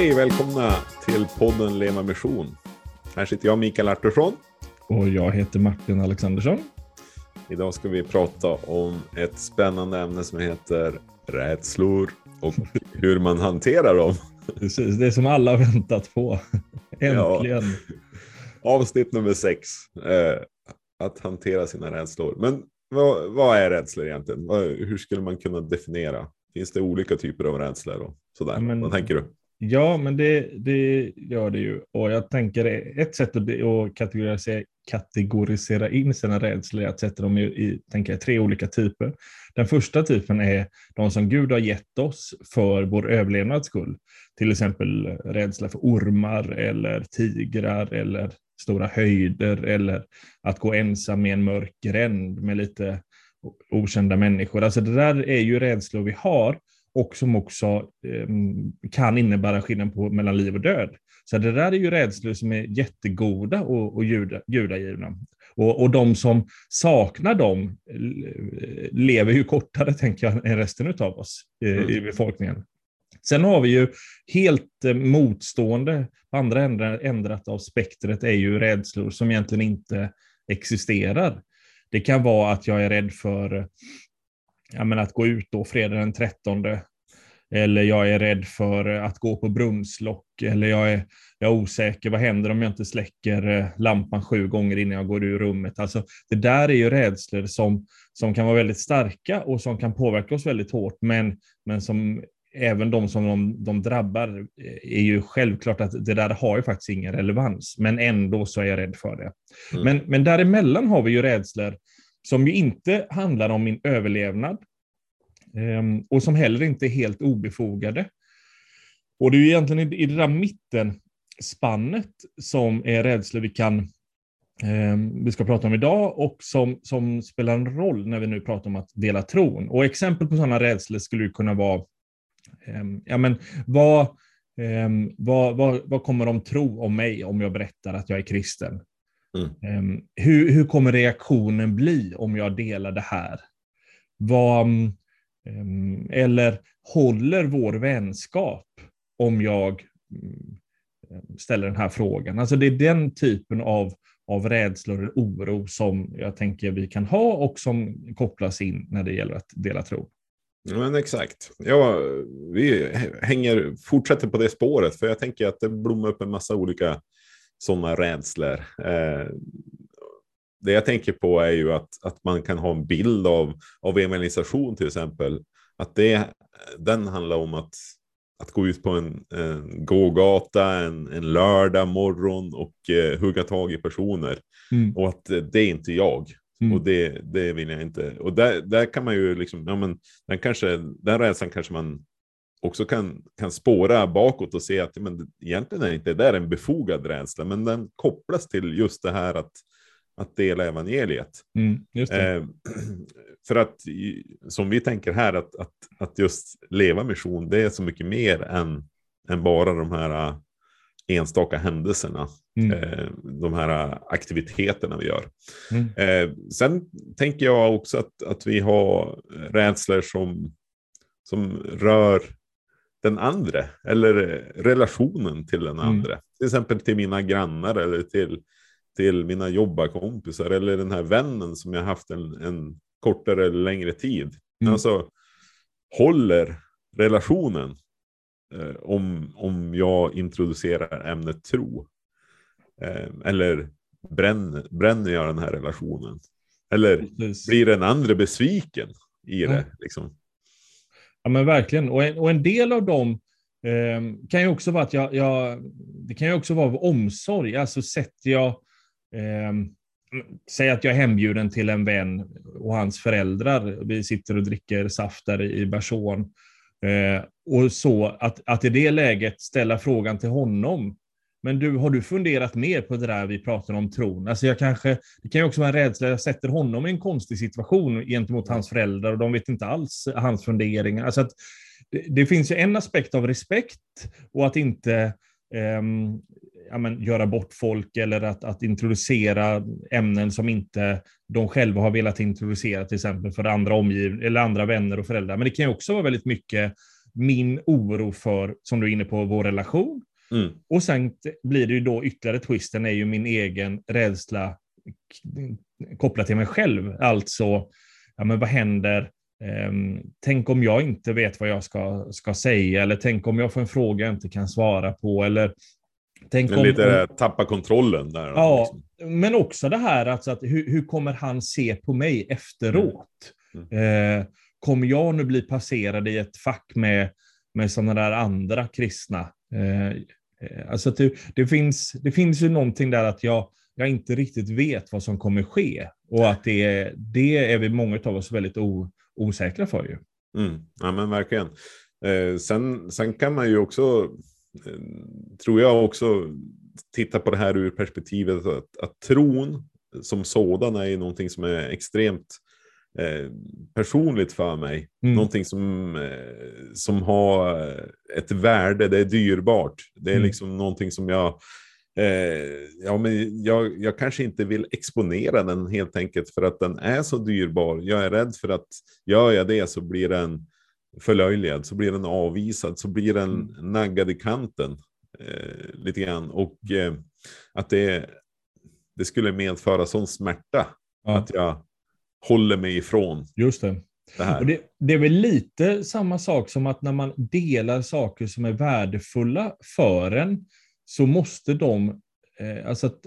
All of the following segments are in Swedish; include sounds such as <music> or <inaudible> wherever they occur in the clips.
Hej, välkomna till podden Lema Mission. Här sitter jag, Mikael Artursson. Och jag heter Martin Alexandersson. Idag ska vi prata om ett spännande ämne som heter rädslor och <laughs> hur man hanterar dem. Precis, det som alla har väntat på. <laughs> Äntligen. Ja. Avsnitt nummer sex. Eh, att hantera sina rädslor. Men vad, vad är rädslor egentligen? Hur skulle man kunna definiera? Finns det olika typer av rädslor? Och sådär? Ja, men, vad tänker du? Ja, men det, det gör det ju. Och jag tänker ett sätt att, att kategorisera, kategorisera in sina rädslor är att sätta dem i, i tänker jag, tre olika typer. Den första typen är de som Gud har gett oss för vår överlevnads skull. Till exempel rädsla för ormar eller tigrar eller stora höjder eller att gå ensam i en mörk gränd med lite okända människor. Alltså det där är ju rädslor vi har och som också eh, kan innebära skillnad på, mellan liv och död. Så det där är ju rädslor som är jättegoda och, och juda, gudagivna. Och, och de som saknar dem lever ju kortare, tänker jag, än resten av oss eh, mm. i befolkningen. Sen har vi ju helt eh, motstående, på andra ändrat av spektret är ju rädslor som egentligen inte existerar. Det kan vara att jag är rädd för ja, men att gå ut då fredag den 13. Eller jag är rädd för att gå på brunnslock. Eller jag är, jag är osäker, vad händer om jag inte släcker eh, lampan sju gånger innan jag går ur rummet? Alltså, det där är ju rädslor som, som kan vara väldigt starka och som kan påverka oss väldigt hårt, men, men som även de som de, de drabbar eh, är ju självklart att det där har ju faktiskt ingen relevans, men ändå så är jag rädd för det. Mm. Men, men däremellan har vi ju rädslor som ju inte handlar om min överlevnad ehm, och som heller inte är helt obefogade. Och det är ju egentligen i det där mittenspannet som är rädslor vi kan ehm, vi ska prata om idag och som, som spelar en roll när vi nu pratar om att dela tron. Och exempel på sådana rädslor skulle kunna vara, ehm, ja men vad, vad, vad, vad kommer de tro om mig om jag berättar att jag är kristen? Mm. Um, hur, hur kommer reaktionen bli om jag delar det här? Vad, um, eller håller vår vänskap om jag um, ställer den här frågan? Alltså det är den typen av, av rädslor och oro som jag tänker vi kan ha och som kopplas in när det gäller att dela tro. Men exakt. Ja, vi hänger, fortsätter på det spåret, för jag tänker att det blommar upp en massa olika sådana rädslor. Eh, det jag tänker på är ju att, att man kan ha en bild av, av evangelisation till exempel. Att det, den handlar om att, att gå ut på en, en gågata en, en lördag morgon och eh, hugga tag i personer. Mm. Och att det är inte jag. Mm. Och det, det vill jag inte. Och där, där kan man ju liksom, ja men den kanske, den rädslan kanske man också kan, kan spåra bakåt och se att men, egentligen är inte det där en befogad rädsla, men den kopplas till just det här att, att dela evangeliet. Mm, eh, <clears throat> för att, som vi tänker här, att, att, att just leva mission, det är så mycket mer än, än bara de här äh, enstaka händelserna, mm. eh, de här äh, aktiviteterna vi gör. Mm. Eh, sen tänker jag också att, att vi har rädslor som, som rör den andra eller relationen till den mm. andra. Mm. Till exempel till mina grannar eller till, till mina jobbarkompisar eller den här vännen som jag haft en, en kortare eller längre tid. Mm. Alltså håller relationen eh, om, om jag introducerar ämnet tro. Eh, eller bränner, bränner jag den här relationen? Eller Precis. blir den andra besviken i det? Liksom? Ja, men verkligen. Och en, och en del av dem eh, kan ju också vara att jag, jag, det kan ju också vara av omsorg. Alltså sätter jag, eh, säg att jag är hembjuden till en vän och hans föräldrar. Vi sitter och dricker saft där i Bersån. Eh, och så att, att i det läget ställa frågan till honom. Men du, har du funderat mer på det där vi pratar om tron? Alltså jag kanske, det kan ju också vara en rädsla, jag sätter honom i en konstig situation gentemot hans föräldrar och de vet inte alls hans funderingar. Alltså att det, det finns ju en aspekt av respekt och att inte um, ja, men, göra bort folk eller att, att introducera ämnen som inte de själva har velat introducera, till exempel för andra omgiv eller andra vänner och föräldrar. Men det kan ju också vara väldigt mycket min oro för, som du är inne på, vår relation. Mm. Och sen blir det ju då ytterligare twisten är ju min egen rädsla kopplat till mig själv. Alltså, ja, men vad händer? Um, tänk om jag inte vet vad jag ska, ska säga, eller tänk om jag får en fråga jag inte kan svara på, eller tänk om... lite om, tappa kontrollen där. Ja, liksom. men också det här alltså att hur, hur kommer han se på mig efteråt? Mm. Mm. Eh, kommer jag nu bli passerad i ett fack med, med sådana där andra kristna? Eh, Eh, alltså det, det, finns, det finns ju någonting där att jag, jag inte riktigt vet vad som kommer ske. Och att det, det är vi många av oss väldigt o, osäkra för. Ju. Mm. Ja, men verkligen. Eh, sen, sen kan man ju också, eh, tror jag också, titta på det här ur perspektivet att, att tron som sådan är ju någonting som är extremt eh, personligt för mig. Mm. Någonting som, eh, som har ett värde, det är dyrbart. Det är mm. liksom någonting som jag Eh, ja, men jag, jag kanske inte vill exponera den helt enkelt för att den är så dyrbar. Jag är rädd för att gör jag det så blir den förlöjligad, så blir den avvisad, så blir den mm. naggad i kanten eh, lite grann. Och eh, att det, det skulle medföra sån smärta ja. att jag håller mig ifrån. Just det. Det, det, det, är väl lite samma sak som att när man delar saker som är värdefulla för en, så måste de, eh, alltså att,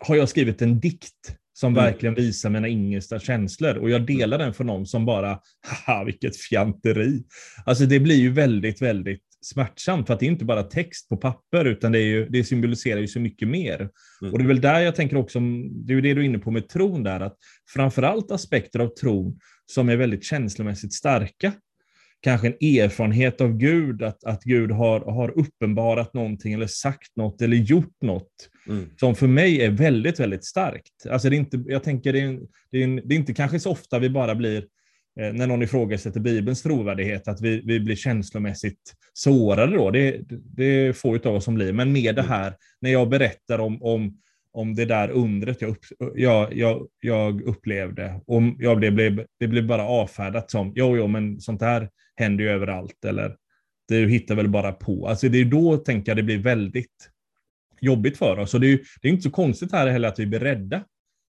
har jag skrivit en dikt som mm. verkligen visar mina innersta känslor och jag delar den för någon som bara, haha vilket fjanteri. Alltså det blir ju väldigt, väldigt smärtsamt för att det är inte bara text på papper utan det, är ju, det symboliserar ju så mycket mer. Mm. Och det är väl där jag tänker också, det är ju det du är inne på med tron där, att framförallt aspekter av tron som är väldigt känslomässigt starka kanske en erfarenhet av Gud, att, att Gud har, har uppenbarat någonting eller sagt något eller gjort något mm. som för mig är väldigt, väldigt starkt. Alltså det är inte, jag tänker det är, det, är, det är inte kanske så ofta vi bara blir, när någon ifrågasätter Bibelns trovärdighet, att vi, vi blir känslomässigt sårade då. Det, det är få av oss som blir. Men med det mm. här, när jag berättar om, om om det där undret jag, upp, jag, jag, jag upplevde. Och jag blev, det blev bara avfärdat som, jo, jo, men sånt här händer ju överallt. Eller du hittar väl bara på. Alltså det är då, tänker jag, det blir väldigt jobbigt för oss. Och det är, det är inte så konstigt här heller att vi blir rädda.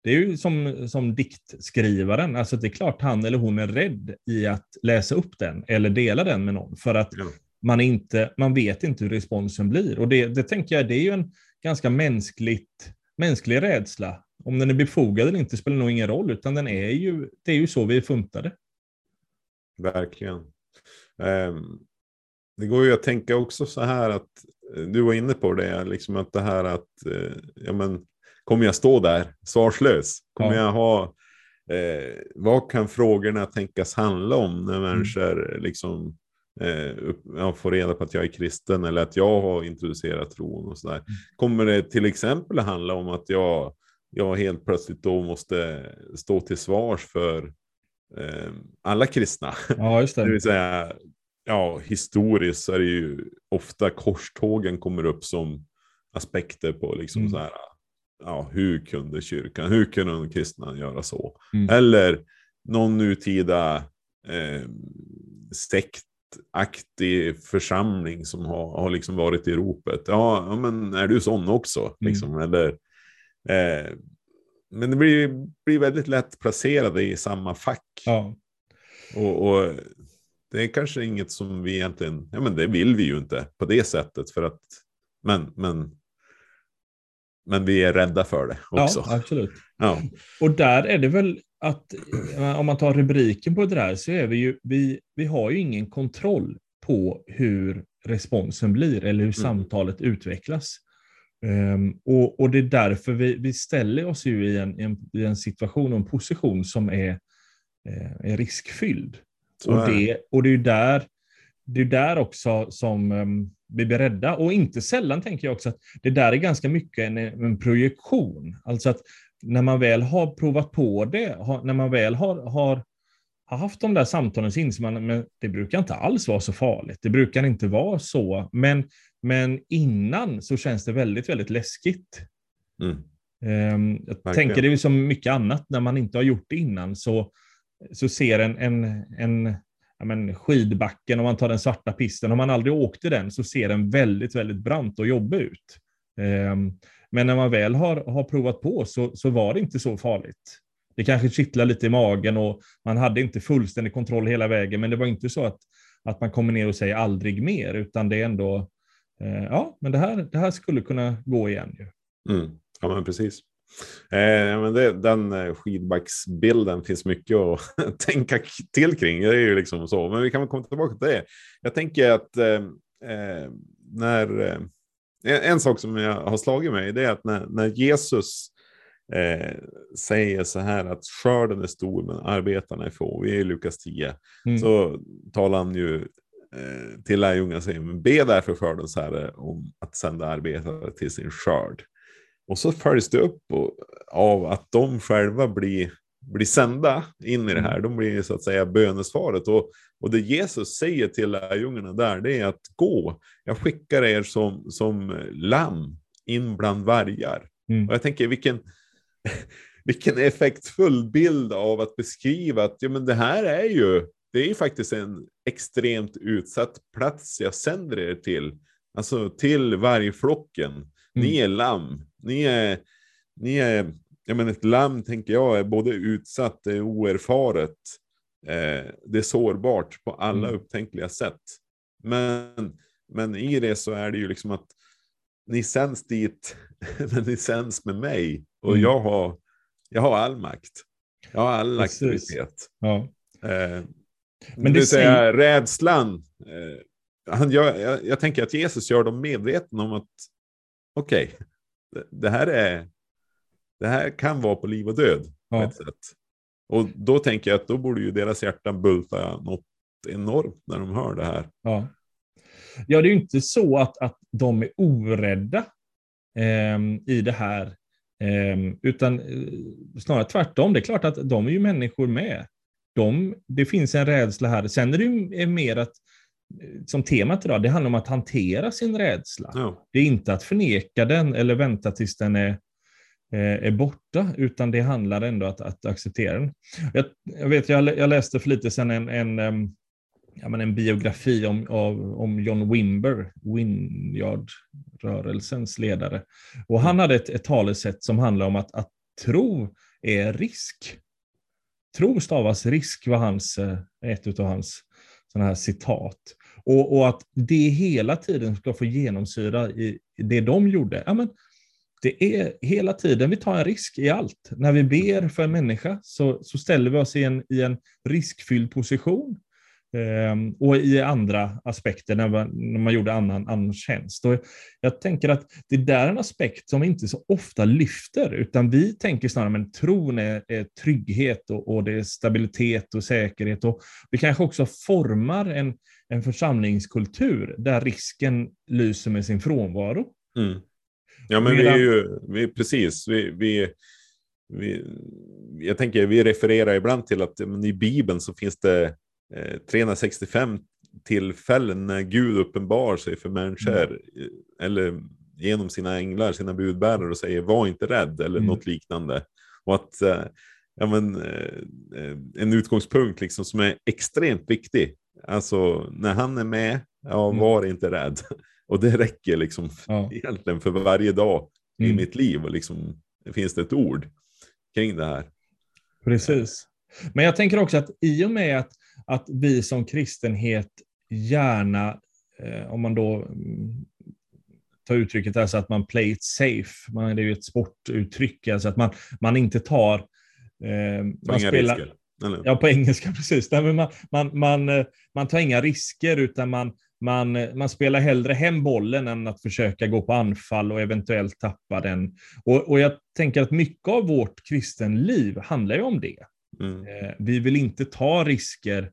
Det är ju som, som diktskrivaren, alltså det är klart han eller hon är rädd i att läsa upp den eller dela den med någon. För att ja. man, inte, man vet inte hur responsen blir. Och det, det tänker jag, det är ju en ganska mänskligt mänsklig rädsla. Om den är befogad eller inte spelar nog ingen roll, utan den är ju, det är ju så vi är funtade. Verkligen. Um, det går ju att tänka också så här att eh, du var inne på det, liksom att det här att uh, ja, men, kommer jag stå där svarslös? Kommer ja. jag ha eh, vad kan frågorna tänkas handla om när mm. människor liksom eh, får reda på att jag är kristen eller att jag har introducerat tron och sådär. Mm. Kommer det till exempel handla om att jag, jag helt plötsligt då måste stå till svars för eh, alla kristna? Ja, just det. <laughs> det vill säga, ja, historiskt så är det ju ofta korstågen kommer upp som aspekter på liksom mm. så här, ja, hur kunde kyrkan, hur kunde de kristna göra så? Mm. Eller någon nutida eh, sekt aktig församling som har, har liksom varit i ropet. Ja, ja, men är du sån också? Mm. Liksom, eller, eh, men det blir, blir väldigt lätt placerade i samma fack. Ja. Och, och, det är kanske inget som vi egentligen, ja men det vill vi ju inte på det sättet för att, men, men, men vi är rädda för det också. Ja, absolut. Ja. Och där är det väl att om man tar rubriken på det där så är vi ju, vi, vi har ju ingen kontroll på hur responsen blir eller hur mm. samtalet utvecklas. Um, och, och, det är därför vi, vi ställer oss ju i en, en, i en situation och en position som är, eh, är riskfylld. Och det, och det är där, det är där också som um, vi blir rädda. Och inte sällan tänker jag också att det där är ganska mycket en, en projektion. Alltså att när man väl har provat på det, när man väl har, har, har haft de där samtalen så inser man att det brukar inte alls vara så farligt. Det brukar inte vara så. Men, men innan så känns det väldigt, väldigt läskigt. Mm. Um, jag Verkligen. tänker det är som mycket annat, när man inte har gjort det innan så, så ser en, en, en, ja, men skidbacken, om man tar den svarta pisten, om man aldrig åkte den så ser den väldigt, väldigt brant och jobbig ut. Ehm, men när man väl har, har provat på så, så var det inte så farligt. Det kanske kittlar lite i magen och man hade inte fullständig kontroll hela vägen, men det var inte så att, att man kommer ner och säger aldrig mer, utan det är ändå, eh, ja, men det här, det här skulle kunna gå igen. Ju. Mm. Ja, men precis. Eh, men det, den eh, skidbacksbilden finns mycket att <laughs> tänka till kring. Det är ju liksom så. Men vi kan väl komma tillbaka till det. Jag tänker att eh, eh när... Eh, en sak som jag har slagit mig det är att när, när Jesus eh, säger så här att skörden är stor men arbetarna är få. Vi är i Lukas 10. Mm. Så talar han ju till lärjungarna säger be därför skördens herre om att sända arbetare till sin skörd. Och så följs det upp av att de själva blir, blir sända in i det här. Mm. De blir så att säga bönesvaret. Och, och det Jesus säger till lärjungarna där, det är att gå, jag skickar er som, som lamm in bland vargar. Mm. Och jag tänker vilken, <laughs> vilken effektfull bild av att beskriva att ja, men det här är ju, det är faktiskt en extremt utsatt plats jag sänder er till. Alltså till vargflocken. Mm. Ni är lamm. Ni är, ni är, jag menar ett lamm tänker jag är både utsatt, det är oerfaret, eh, det är sårbart på alla mm. upptänkliga sätt. Men, men i det så är det ju liksom att ni sänds dit, <laughs> men ni sänds med mig. Och mm. jag, har, jag har all makt. Jag har all Precis. auktoritet. Ja. Eh, men det säger... Säga, rädslan. Eh, han gör, jag, jag, tänker att Jesus gör dem medvetna om att okej, okay, det, här är, det här kan vara på liv och död ja. på ett sätt. Och då tänker jag att då borde ju deras hjärtan bulta något enormt när de hör det här. Ja, ja det är ju inte så att, att de är orädda eh, i det här, eh, utan eh, snarare tvärtom. Det är klart att de är ju människor med. De, det finns en rädsla här. Sen är det ju mer att som temat idag, det handlar om att hantera sin rädsla. Ja. Det är inte att förneka den eller vänta tills den är, eh, är borta, utan det handlar ändå om att, att acceptera den. Jag, jag, vet, jag, läste för lite sedan en, en, ja, men en biografi om, av, om John Wimber, Winyard-rörelsens ledare. Och han hade ett, ett talesätt som handlar om att, att tro är risk. Tro stavas risk var hans, eh, ett av hans sådana här citat. Och, och, att det hela tiden ska få genomsyra i det de gjorde. Ja, men det är hela tiden, vi tar en risk i allt. När vi ber för en människa så, så ställer vi oss i en, i en riskfylld position. Ehm, och i andra aspekter när man, när man gjorde annan, annan tjänst. Och jag tänker att det där är en aspekt som vi inte så ofta lyfter, utan vi tänker snarare att tron är, är trygghet och, och, det är stabilitet och säkerhet. Och vi kanske också formar en, en församlingskultur där risken lyser med sin frånvaro. Mm. Ja, men Medan... vi är ju, vi, precis, vi, vi, vi, jag tänker, vi refererar ibland till att i Bibeln så finns det 365 eh, tillfällen när Gud uppenbar sig för människor mm. eller genom sina änglar, sina budbärare och säger var inte rädd eller mm. något liknande. Och att eh, ja, men, eh, en utgångspunkt liksom som är extremt viktig. Alltså när han är med, ja, mm. var inte rädd. <laughs> Och det räcker liksom ja. egentligen för varje dag mm. i mitt liv. Och liksom, finns det ett ord kring det här. Precis. Men jag tänker också att i och med att att vi som kristenhet gärna, eh, om man då mm, tar uttrycket där så att man play it safe, man, det är ju ett sportuttryck, alltså att man, man inte tar... Eh, man spelar, risker. Eller? Ja, på engelska <laughs> precis. Nej, man, man, man, eh, man tar inga risker utan man, man, man spelar hellre hem bollen än att försöka gå på anfall och eventuellt tappa den. Och, och jag tänker att mycket av vårt kristenliv handlar ju om det. Mm. Eh, vi vill inte ta risker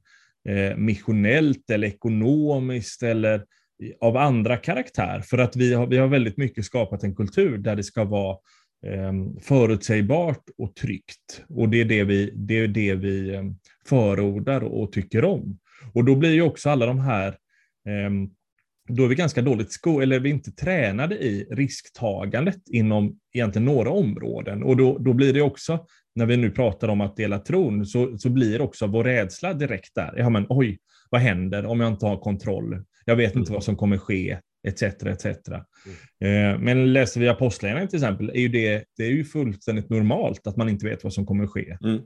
eh, missionellt eller ekonomiskt eller av andra karaktär, för att vi har, vi har väldigt mycket skapat en kultur där det ska vara ehm, förutsägbart och tryggt. Och det är det vi, det är det vi ehm, förordar och tycker om. Och då blir ju också alla de här eh, då är vi ganska dåligt sko eller vi är inte tränade i risktagandet inom egentligen några områden. Och då, då blir det också, när vi nu pratar om att dela tron, så, så blir också vår rädsla direkt där. Ja, men oj, vad händer om jag inte har kontroll? Jag vet inte mm. vad som kommer ske, etc. etc. Mm. Eh, men läser vi Apostlagärningarna till exempel, är ju det, det är ju fullständigt normalt att man inte vet vad som kommer ske. Mm.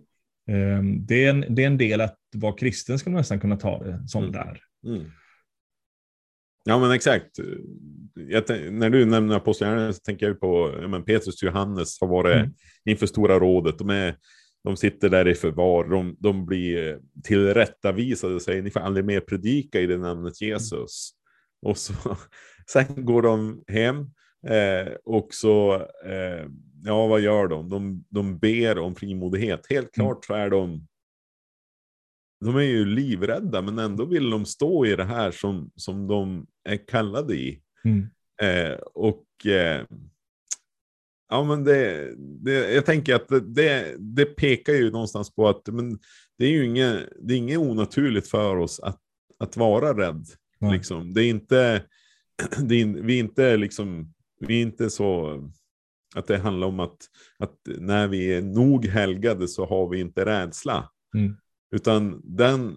Eh, det, är en, det är en del att vara kristen, ska man nästan kunna ta det som mm. där. Mm. Ja, men exakt. när du nämner apostlagärningarna så tänker jag på ja, men Petrus och Johannes har varit mm. inför Stora rådet. De, är, de sitter där i förvar, de, de blir tillrättavisade och säger ni får aldrig mer predika i det namnet Jesus. Mm. Och så, <laughs> sen går de hem eh, och så, eh, ja vad gör de? de? De ber om frimodighet. Helt mm. klart så är de de är ju livrädda, men ändå vill de stå i det här som, som de är kallade i. Mm. Eh, och eh, ja, men det, det, jag tänker att det, det pekar ju någonstans på att men det är ju inget, det är inget onaturligt för oss att, att vara rädd. Mm. Liksom. Det är inte, <clears throat> det är, vi är inte liksom, vi är inte så att det handlar om att, att när vi är nog helgade så har vi inte rädsla. Mm. Utan den,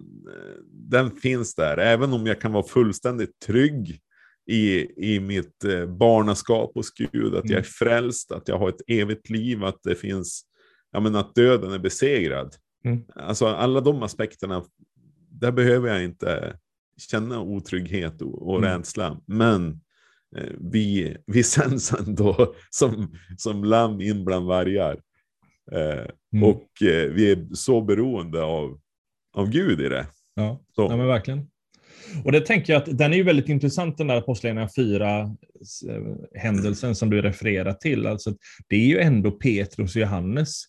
den finns där, även om jag kan vara fullständigt trygg i, i mitt eh, barnaskap hos Gud, att jag är mm. frälst, att jag har ett evigt liv, att det finns, ja men att döden är besegrad. Mm. Alltså alla de aspekterna, där behöver jag inte känna otrygghet och, och mm. rädsla. Men eh, vi, vi <laughs> sänds ändå som, som lamm in bland vargar. Eh, mm. Och eh, vi är så beroende av, av Gud i det. Ja, så. ja men verkligen. Och det tänker jag att den är ju väldigt intressant den där Apostlagärningarna 4 eh, händelsen som du refererar till. Alltså, det är ju ändå Petrus och Johannes.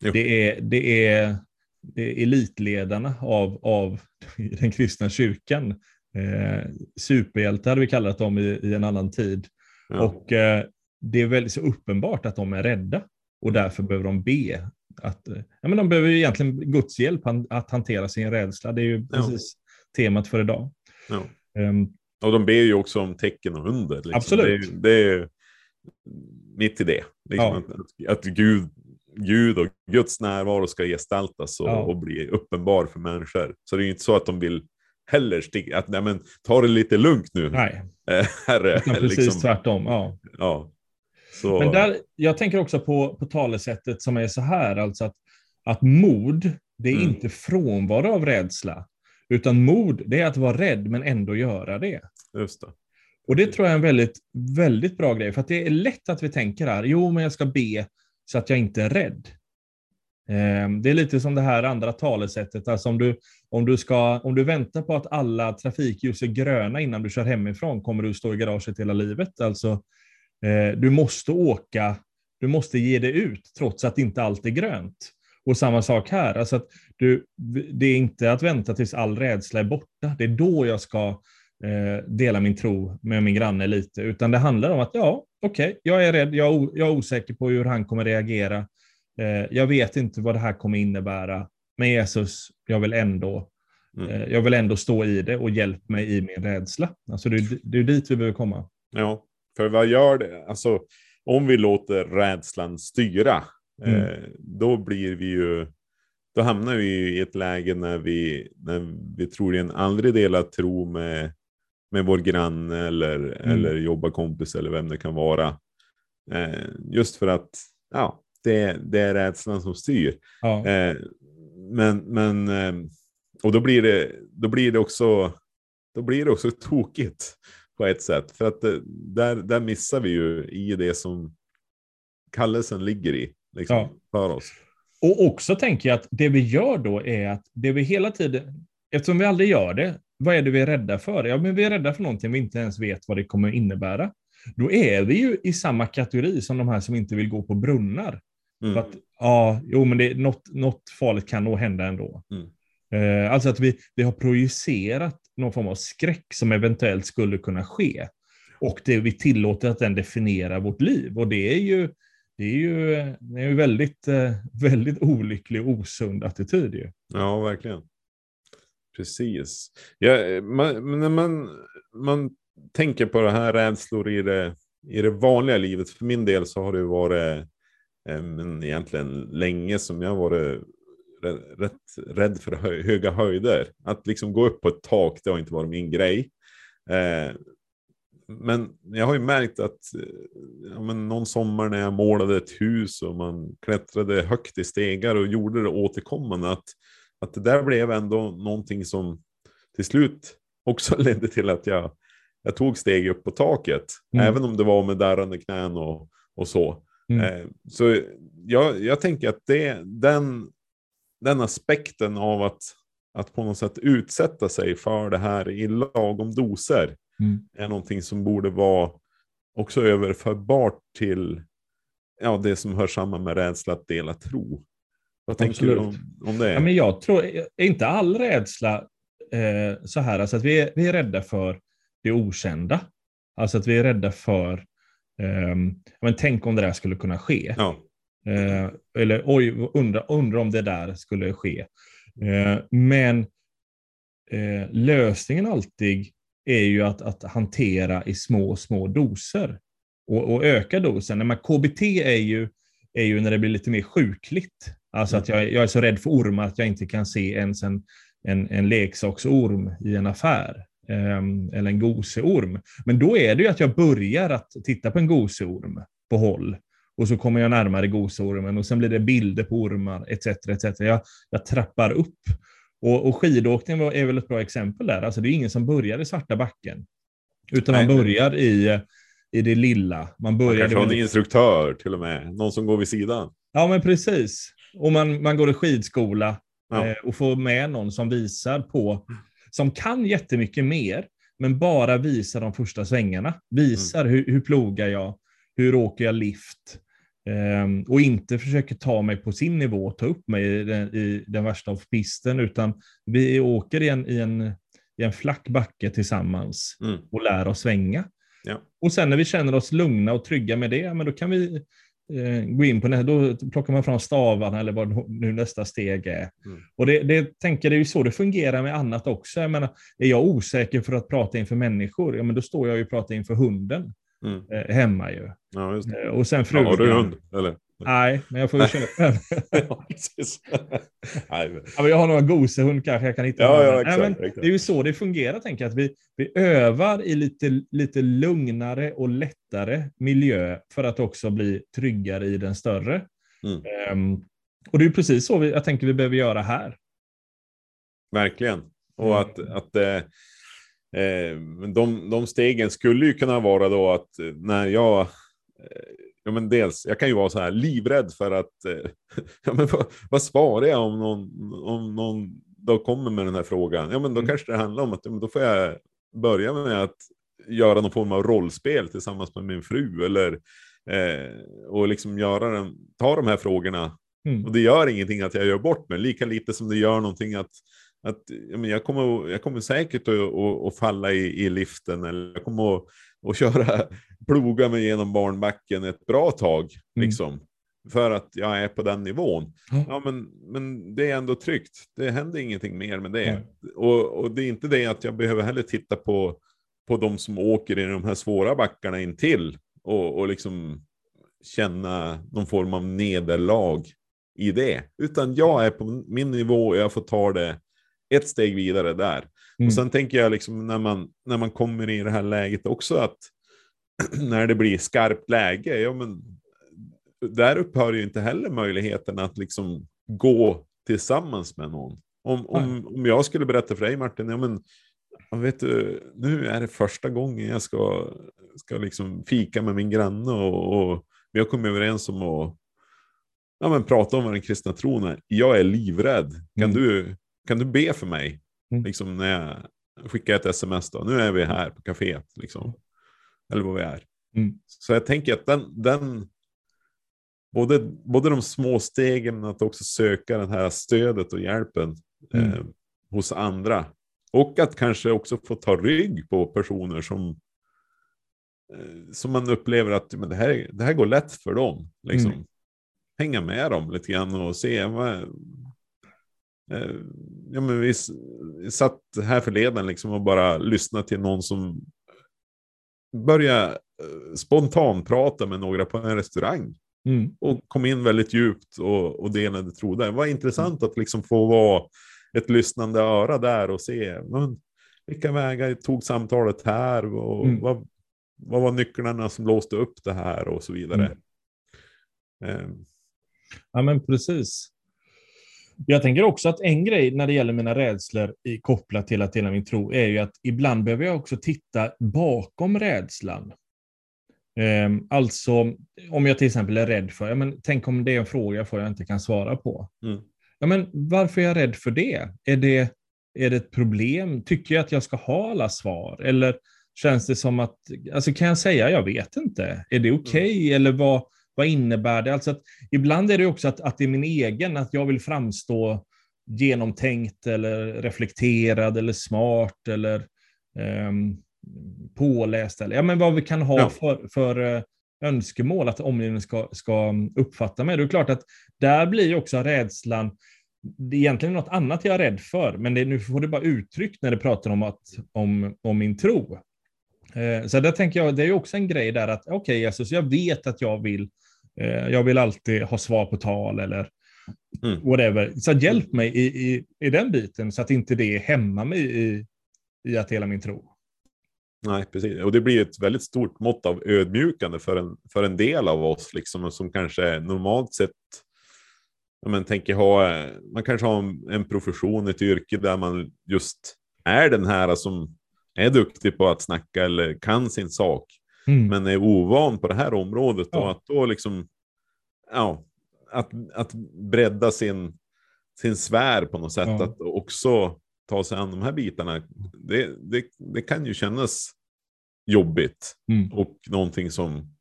Det är, det är, det är elitledarna av, av <laughs> den kristna kyrkan. Eh, superhjältar hade vi kallat dem i, i en annan tid. Ja. Och eh, det är väldigt så uppenbart att de är rädda och därför behöver de be att, eh, ja, men de behöver ju egentligen Guds hjälp att hantera sin rädsla. Det är ju precis ja. temat för idag. Ja. Um, och de ber ju också om tecken och under. Liksom. Absolut. Det, det är mitt i det. Liksom ja. att, att Gud, Gud och Guds närvaro ska gestaltas och, och, bli uppenbar för människor. Så det är ju inte så att de vill heller sticka, att nej men ta det lite lugnt nu. Nej, eh, herre. precis liksom. tvärtom. Ja. ja. Så... Men där, jag tänker också på, på talesättet som är så här, alltså att, att mod, det är mm. inte frånvaro av rädsla, utan mod, det är att vara rädd men ändå göra det. Just det. Och det tror jag är en väldigt, väldigt bra grej, för att det är lätt att vi tänker här, jo men jag ska be så att jag inte är rädd. Ehm, det är lite som det här andra talesättet, alltså om du, om du, ska, om du väntar på att alla trafikljus är gröna innan du kör hemifrån kommer du stå i garaget hela livet. Alltså, du måste åka, du måste ge dig ut trots att inte allt är grönt. Och samma sak här, alltså att du, det är inte att vänta tills all rädsla är borta. Det är då jag ska eh, dela min tro med min granne lite, utan det handlar om att ja, okej, okay, jag är rädd, jag, jag, är osäker på hur han kommer reagera. Eh, jag vet inte vad det här kommer innebära, men Jesus, jag vill ändå mm. eh, jag vill ändå stå i det och hjälp mig i min rädsla. Alltså det, det är dit vi behöver komma. Ja, för vad gör det? Alltså, om vi låter rädslan styra, mm. eh, då blir vi ju, då hamnar vi i ett läge när vi, när vi troligen aldrig delar tro med, med vår granne eller, mm. eller jobbarkompis eller vem det kan vara. Eh, just för att ja, det, det är rädslan som styr. Ja. Eh, men, men eh, och då blir det, då blir det också, då blir det också tokigt på ett sätt. För att det, där, där missar vi ju i det som kallelsen ligger i liksom, ja. för oss. Och också tänker jag att det vi gör då är att det vi hela tiden, eftersom vi aldrig gör det, vad är det vi är rädda för? Ja, men vi är rädda för någonting vi inte ens vet vad det kommer innebära. Då är vi ju i samma kategori som de här som inte vill gå på brunnar. Mm. För att, ja, jo, men det, något, något farligt kan nog hända ändå. Mm. Eh, alltså att vi, vi har projicerat någon form av skräck som eventuellt skulle kunna ske. Och det vi tillåter att den definierar vårt liv. Och det är ju, det är ju, det är en väldigt, eh, väldigt olycklig och osund attityd. Ju. Ja, verkligen. Precis. Ja, man, när man, man tänker på det här rädslor i det, i det vanliga livet. För min del så har det varit eh, men egentligen länge som jag varit rätt rädd för hö höga höjder. Att liksom gå upp på ett tak, det har inte varit min grej. Eh, men jag har ju märkt att ja, men någon sommar när jag målade ett hus och man klättrade högt i stegar och gjorde det återkommande, att, att det där blev ändå någonting som till slut också <laughs> ledde till att jag, jag tog steg upp på taket, mm. även om det var med darrande knän och, och så. Mm. Eh, så jag, jag tänker att det, den, den aspekten av att, att på något sätt utsätta sig för det här i lagom doser mm. är någonting som borde vara också överförbart till ja, det som hör samman med rädsla att dela tro. Vad tänker Absolut. du om, om det? Ja, men jag tror, är inte all rädsla eh, så här, alltså att vi är, vi är rädda för det okända. Alltså att vi är rädda för, eh, men tänk om det där skulle kunna ske. Ja. Eh, eller oj, undra, undra om det där skulle ske. Eh, men eh, lösningen alltid är ju att, att hantera i små, små doser och, och öka dosen. Men KBT är ju, är ju när det blir lite mer sjukligt. Alltså att jag, jag är så rädd för ormar att jag inte kan se ens en, en, en leksaksorm i en affär. Ehm, eller en goseorm. Men då är det ju att jag börjar att titta på en goseorm på håll. Och så kommer jag närmare goseormen och sen blir det bilder på ormar etc. etc. Jag, jag trappar upp. Och, och skidåkning är väl ett bra exempel där. Alltså det är ingen som börjar i svarta backen. Utan Nej. man börjar i, i det lilla. Man, börjar man kanske har en instruktör till och med. Någon som går vid sidan. Ja, men precis. Och man, man går i skidskola ja. eh, och får med någon som visar på, som kan jättemycket mer, men bara visar de första svängarna. Visar mm. hur, hur plogar jag, hur åker jag lift, och inte försöker ta mig på sin nivå och ta upp mig i den, i den värsta av pisten, utan vi åker i en, i en, i en flack backe tillsammans mm. och lär oss svänga. Ja. Och sen när vi känner oss lugna och trygga med det, men då kan vi eh, gå in på nästa, då plockar man fram stavarna eller vad nu nästa steg är. Mm. Och det, det tänker det är ju så det fungerar med annat också. Jag menar, är jag osäker för att prata inför människor, ja men då står jag ju och pratar inför hunden mm. eh, hemma ju. Ja, just det. Eh, och sen frugan. Ja, har du hund? Eller? Nej, men jag får ju <laughs> köpa en. ja, <laughs> jag har några gosehund kanske jag kan hitta. Ja, ja, exakt, Nej, men Det är ju så det fungerar, tänker jag. Att vi, vi övar i lite, lite lugnare och lättare miljö för att också bli tryggare i den större. Mm. Um, och det är precis så vi, jag tänker vi behöver göra här. Verkligen. Och mm. att, att eh, Eh, de, de stegen skulle ju kunna vara då att när jag, eh, ja men dels, jag kan ju vara så här livrädd för att, eh, <laughs> ja men vad, vad svarar jag om någon, om någon då kommer med den här frågan? Ja men då mm. kanske det handlar om att ja, men då får jag börja med att göra någon form av rollspel tillsammans med min fru eller eh, och liksom göra den, ta de här frågorna. Mm. Och det gör ingenting att jag gör bort mig, lika lite som det gör någonting att att jag, men jag, kommer, jag kommer säkert att, att, att falla i, i, liften eller jag kommer att, att köra, <laughs> ploga mig genom barnbacken ett bra tag. Mm. Liksom, för att jag är på den nivån. Mm. Ja, men, men det är ändå tryggt. Det händer ingenting mer med det. Mm. Och, och, det är inte det att jag behöver heller titta på, på de som åker i de här svåra backarna intill och, och liksom känna någon form av nederlag i det. Utan jag är på min nivå och jag får ta det ett steg vidare där. Mm. Och sen tänker jag liksom när man, när man kommer i det här läget också att <clears throat> när det blir skarpt läge, ja men där upphör ju inte heller möjligheten att liksom gå tillsammans med någon. Om, om, om jag skulle berätta för dig Martin, ja men vet du, nu är det första gången jag ska, ska liksom fika med min granne och, och vi har kommit överens om att ja, men prata om vad den kristna tron är. Jag är livrädd. Kan, mm. du, kan du be för mig? Mm. Liksom när jag skickar ett sms då. Nu är vi här på kaféet. Liksom. Eller vad vi är. Mm. Så jag tänker att den, den både, både de små stegen, att också söka det här stödet och hjälpen mm. eh, hos andra. Och att kanske också få ta rygg på personer som, eh, som man upplever att men det, här, det här går lätt för dem. Liksom. Mm. Hänga med dem lite grann och se vad, ja, men vi satt här förleden liksom och bara lyssnade till någon som började eh, spontanprata med några på en restaurang. Mm. Och kom in väldigt djupt och, och delade tro där. Det var intressant att liksom få vara ett lyssnande öra där och se men, vilka vägar tog samtalet här och Mm. vad, vad var nycklarna som låste upp det här och så vidare. Mm. Eh, Ja, men precis. Jag tänker också att en grej när det gäller mina rädslor kopplat till att dela min tro är ju att ibland behöver jag också titta bakom rädslan. Ehm, alltså, om jag till exempel är rädd för, ja, men tänk om det är en fråga jag får jag inte kan svara på. Mm. Ja, men varför är jag rädd för det? Är det, är det ett problem? Tycker jag att jag ska ha alla svar? Eller känns det som att, alltså kan jag säga jag vet inte? Är det okej? Eller vad, vad innebär det? Alltså att, ibland är det också att, att det är min egen, att jag vill framstå genomtänkt eller reflekterad eller smart eller ehm, påläst eller ja, men vad vi kan ha Ja. för, för eh, önskemål att omgivningen ska, ska uppfatta mig. Det är klart att där blir också rädslan, det är egentligen något annat jag är rädd för, men det, nu får det bara uttryck när det pratar om, att, om, om min tro. Eh, så där tänker jag, det är också en grej där att okej Jesus, jag vet att jag vill, eh, jag vill alltid ha svar på tal eller Mm. whatever. Så hjälp mig i, i, i den biten så att inte det hämmar mig i, i att hela min tro. Nej, precis. Och det blir ett väldigt stort mått av ödmjukande för en, för en del av oss, liksom, som kanske normalt sett men, tänker ha, man kanske har en, en profession, ett yrke där man just är den här som är duktig på att snacka eller kan sin sak, Mm. men är ovan på det här området. Ja. Och att då liksom, ja, att, att bredda sin, sin sfär på något sätt, Ja. att också ta sig an de här bitarna, det, det, det kan ju kännas jobbigt Mm. och någonting som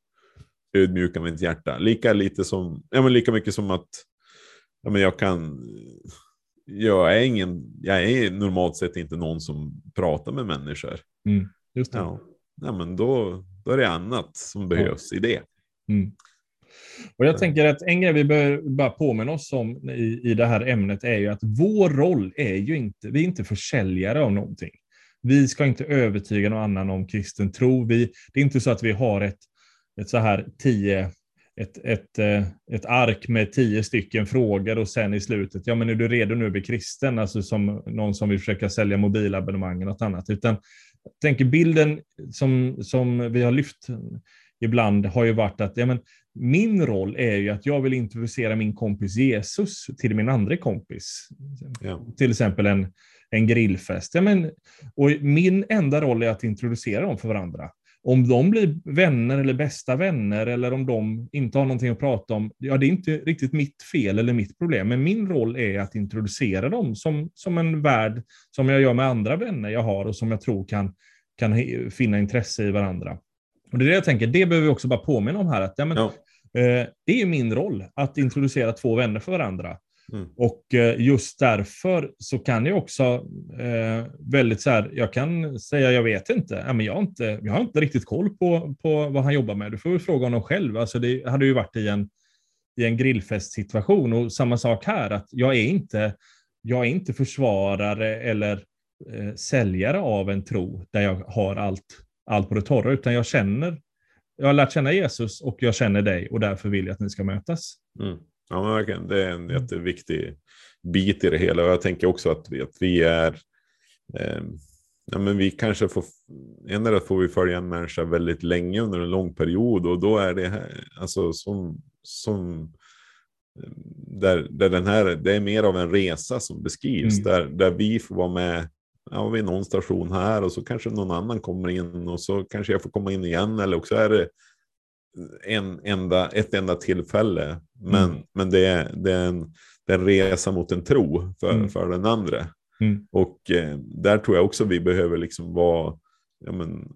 ödmjukar mitt hjärta. Lika lite som, ja men lika mycket som att ja, men jag kan, jag är ingen, jag är normalt sett inte någon som pratar med människor. Mm. Just det. Ja, ja men då, då är det annat som behövs i det. Mm. Och jag tänker att en grej vi bör bara påminna oss om i, i det här ämnet är ju att vår roll är ju inte, vi är inte försäljare av någonting. Vi ska inte övertyga någon annan om kristen tro. Vi, det är inte så att vi har ett, ett så här tio, ett, ett, eh, ett ark med tio stycken frågor och sen i slutet, ja men är du redo nu att bli kristen? Alltså som någon som vill försöka sälja mobilabonnemang eller något annat. Utan jag tänker bilden som, som vi har lyft ibland har ju varit att ja, men, min roll är ju att jag vill introducera min kompis Jesus till min andra kompis. Ja. Till exempel en, en grillfest. Ja, men, och min enda roll är att introducera dem för varandra. Om de blir vänner eller bästa vänner eller om de inte har någonting att prata om, ja det är inte riktigt mitt fel eller mitt problem. Men min roll är att introducera dem som, som en värld som jag gör med andra vänner jag har och som jag tror kan, kan finna intresse i varandra. Och det är det jag tänker, det behöver vi också bara påminna om här. Att, ja, men, Ja. eh, det är min roll att introducera två vänner för varandra. Mm. Och eh, just därför så kan jag också eh, väldigt så här, jag kan säga jag vet inte. Ja, men jag, har inte jag har inte riktigt koll på, på vad han jobbar med. Du får väl fråga honom själv. Alltså det hade ju varit i en, i en grillfestsituation och samma sak här, att jag är inte, jag är inte försvarare eller eh, säljare av en tro där jag har allt, allt på det torra, utan jag känner, jag har lärt känna Jesus och jag känner dig och därför vill jag att ni ska mötas. Mm. Ja, men verkligen. Det är en jätteviktig bit i det hela. Och jag tänker också att vi, att vi är... Eh, ja, men vi kanske får... Endera får vi följa en människa väldigt länge under en lång period och då är det här, alltså som... som eh, där, där den här, det är mer av en resa som beskrivs, Mm. där, där vi får vara med ja, vid någon station här och så kanske någon annan kommer in och så kanske jag får komma in igen eller också är det en enda, ett enda tillfälle. Men, Mm. men det, är, det, är en, det är en resa mot en tro för, Mm. för den andra. Mm. Och eh, där tror jag också vi behöver liksom vara, ja, men,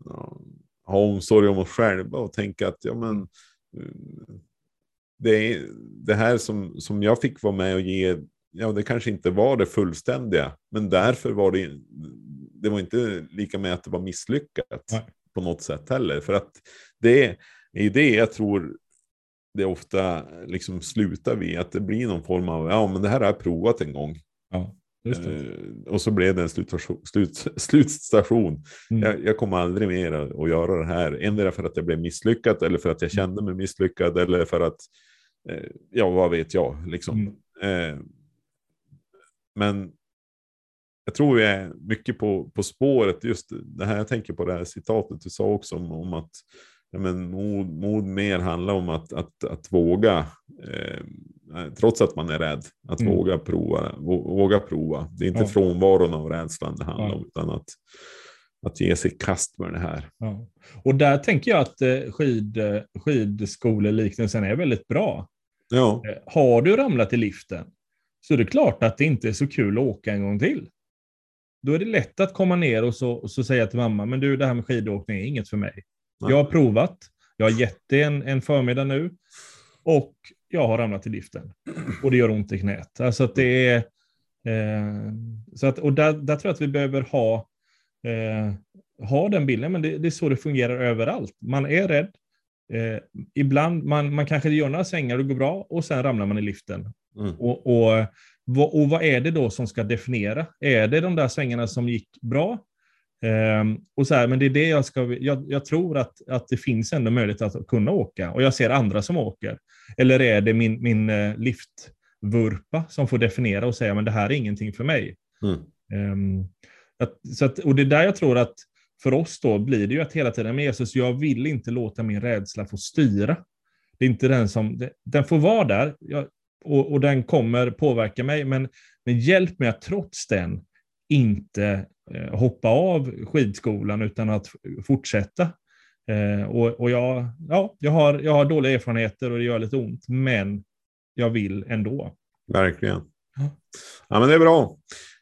ha omsorg om oss själva och tänka att ja, men, det, är, det här som, som jag fick vara med och ge, ja, det kanske inte var det fullständiga, men därför var det, det var inte lika med att det var misslyckat Nej. på något sätt heller. För att det är det jag tror det ofta liksom slutar vid, att det blir någon form av, ja men det här har jag provat en gång. Ja. Eh, och så blev det en slutstation. Slut, <laughs> slutstation. Mm. Jag, jag, kommer aldrig mer att göra det här. Endera för att jag blev misslyckad eller för att jag kände mig misslyckad eller för att, eh, ja vad vet jag. Liksom. Mm. Eh, men jag tror vi är mycket på, på spåret. Just det här, jag tänker på det här citatet du sa också om, om att ja, men mod, mod mer handlar om att, att, att våga, eh, trots att man är rädd, att mm. våga, prova, våga prova. Det är inte ja. frånvaron av rädslan det handlar ja. om, utan att, att ge sig kast med det här. Ja. Och där tänker jag att eh, skid, skidskoleliknelsen är väldigt bra. Ja. Eh, har du ramlat i liften så är det klart att det inte är så kul att åka en gång till. Då är det lätt att komma ner och så, och så säga till mamma, men du, det här med skidåkning är inget för mig. Jag har provat. Jag har gett det en, en förmiddag nu. Och jag har ramlat i liften. Och det gör ont i knät. Alltså att det är... Eh, så att, och där, där, tror jag att vi behöver ha, eh, ha den bilden. Men det, det, är så det fungerar överallt. Man är rädd. Eh, ibland, man, man kanske gör några svängar och det går bra och sen ramlar man i liften. Mm. Och, och, och, vad är det då som ska definiera? Är det de där svängarna som gick bra? Um, och så här, men det är det jag ska, jag, jag, tror att, att det finns ändå möjlighet att kunna åka och jag ser andra som åker. Eller är det min, min uh, liftvurpa som får definiera och säga, men det här är ingenting för mig. Mm. Um, att, så att, och det är där jag tror att för oss då blir det ju att hela tiden med Jesus, jag vill inte låta min rädsla få styra. Det är inte den som, den får vara där jag, och, och den kommer påverka mig, men, men hjälp mig att trots den inte Eh, hoppa av skidskolan utan att fortsätta. Eh, och, och jag, ja, jag, har, jag har dåliga erfarenheter och det gör lite ont, men jag vill ändå. Verkligen. Ja, men det är bra.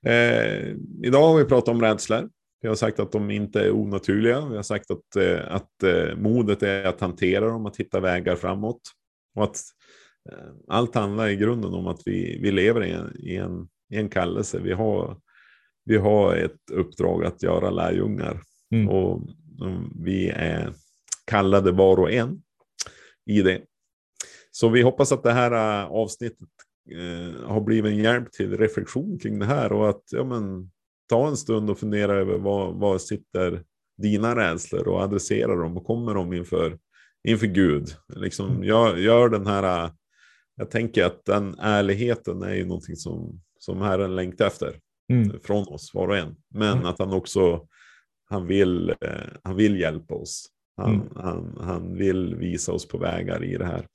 Eh, idag har vi pratat om rädslor. Vi har sagt att de inte är onaturliga. Vi har sagt att, eh, att eh, modet är att hantera dem, att hitta vägar framåt. Och att eh, allt handlar i grunden om att vi, vi lever i en, i, en, i en kallelse. Vi har vi har ett uppdrag att göra lärjungar. Mm. Och vi är kallade var och en i det. Så vi hoppas att det här äh, avsnittet eh, har blivit en hjälp till reflektion kring det här och att ja, men, ta en stund och fundera över vad, vad sitter dina rädslor och adressera dem och kommer dem inför, inför Gud. Liksom, mm. gör, gör den här, äh, jag tänker att den ärligheten är ju någonting som, som Herren längtar efter mm. från oss var och en. Men mm. att han också han vill, eh, han vill hjälpa oss. Han, mm. han, han vill visa oss på vägar i det här.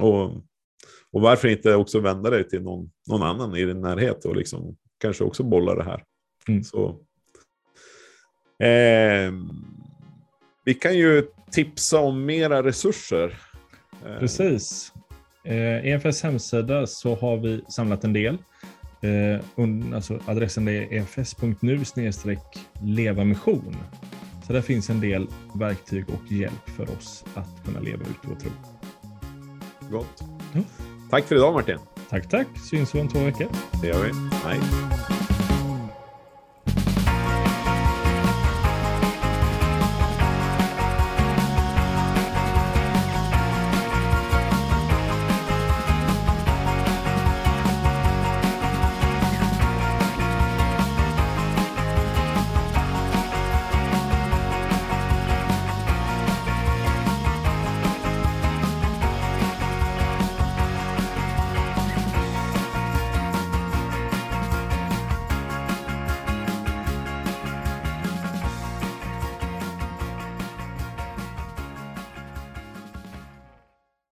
Och, och varför inte också vända dig till någon, någon annan i din närhet och liksom kanske också bolla det här. Mm. Så, eh, vi kan ju tipsa om mera resurser. Eh, Precis. Eh, EFS hemsida så har vi samlat en del. Eh, alltså adressen är efs.nu leva mission. Så där finns en del verktyg och hjälp för oss att kunna leva ut vår tro. Gott. Ja. Tack för idag Martin. Tack, tack. Syns om två veckor. Det gör vi. Hej.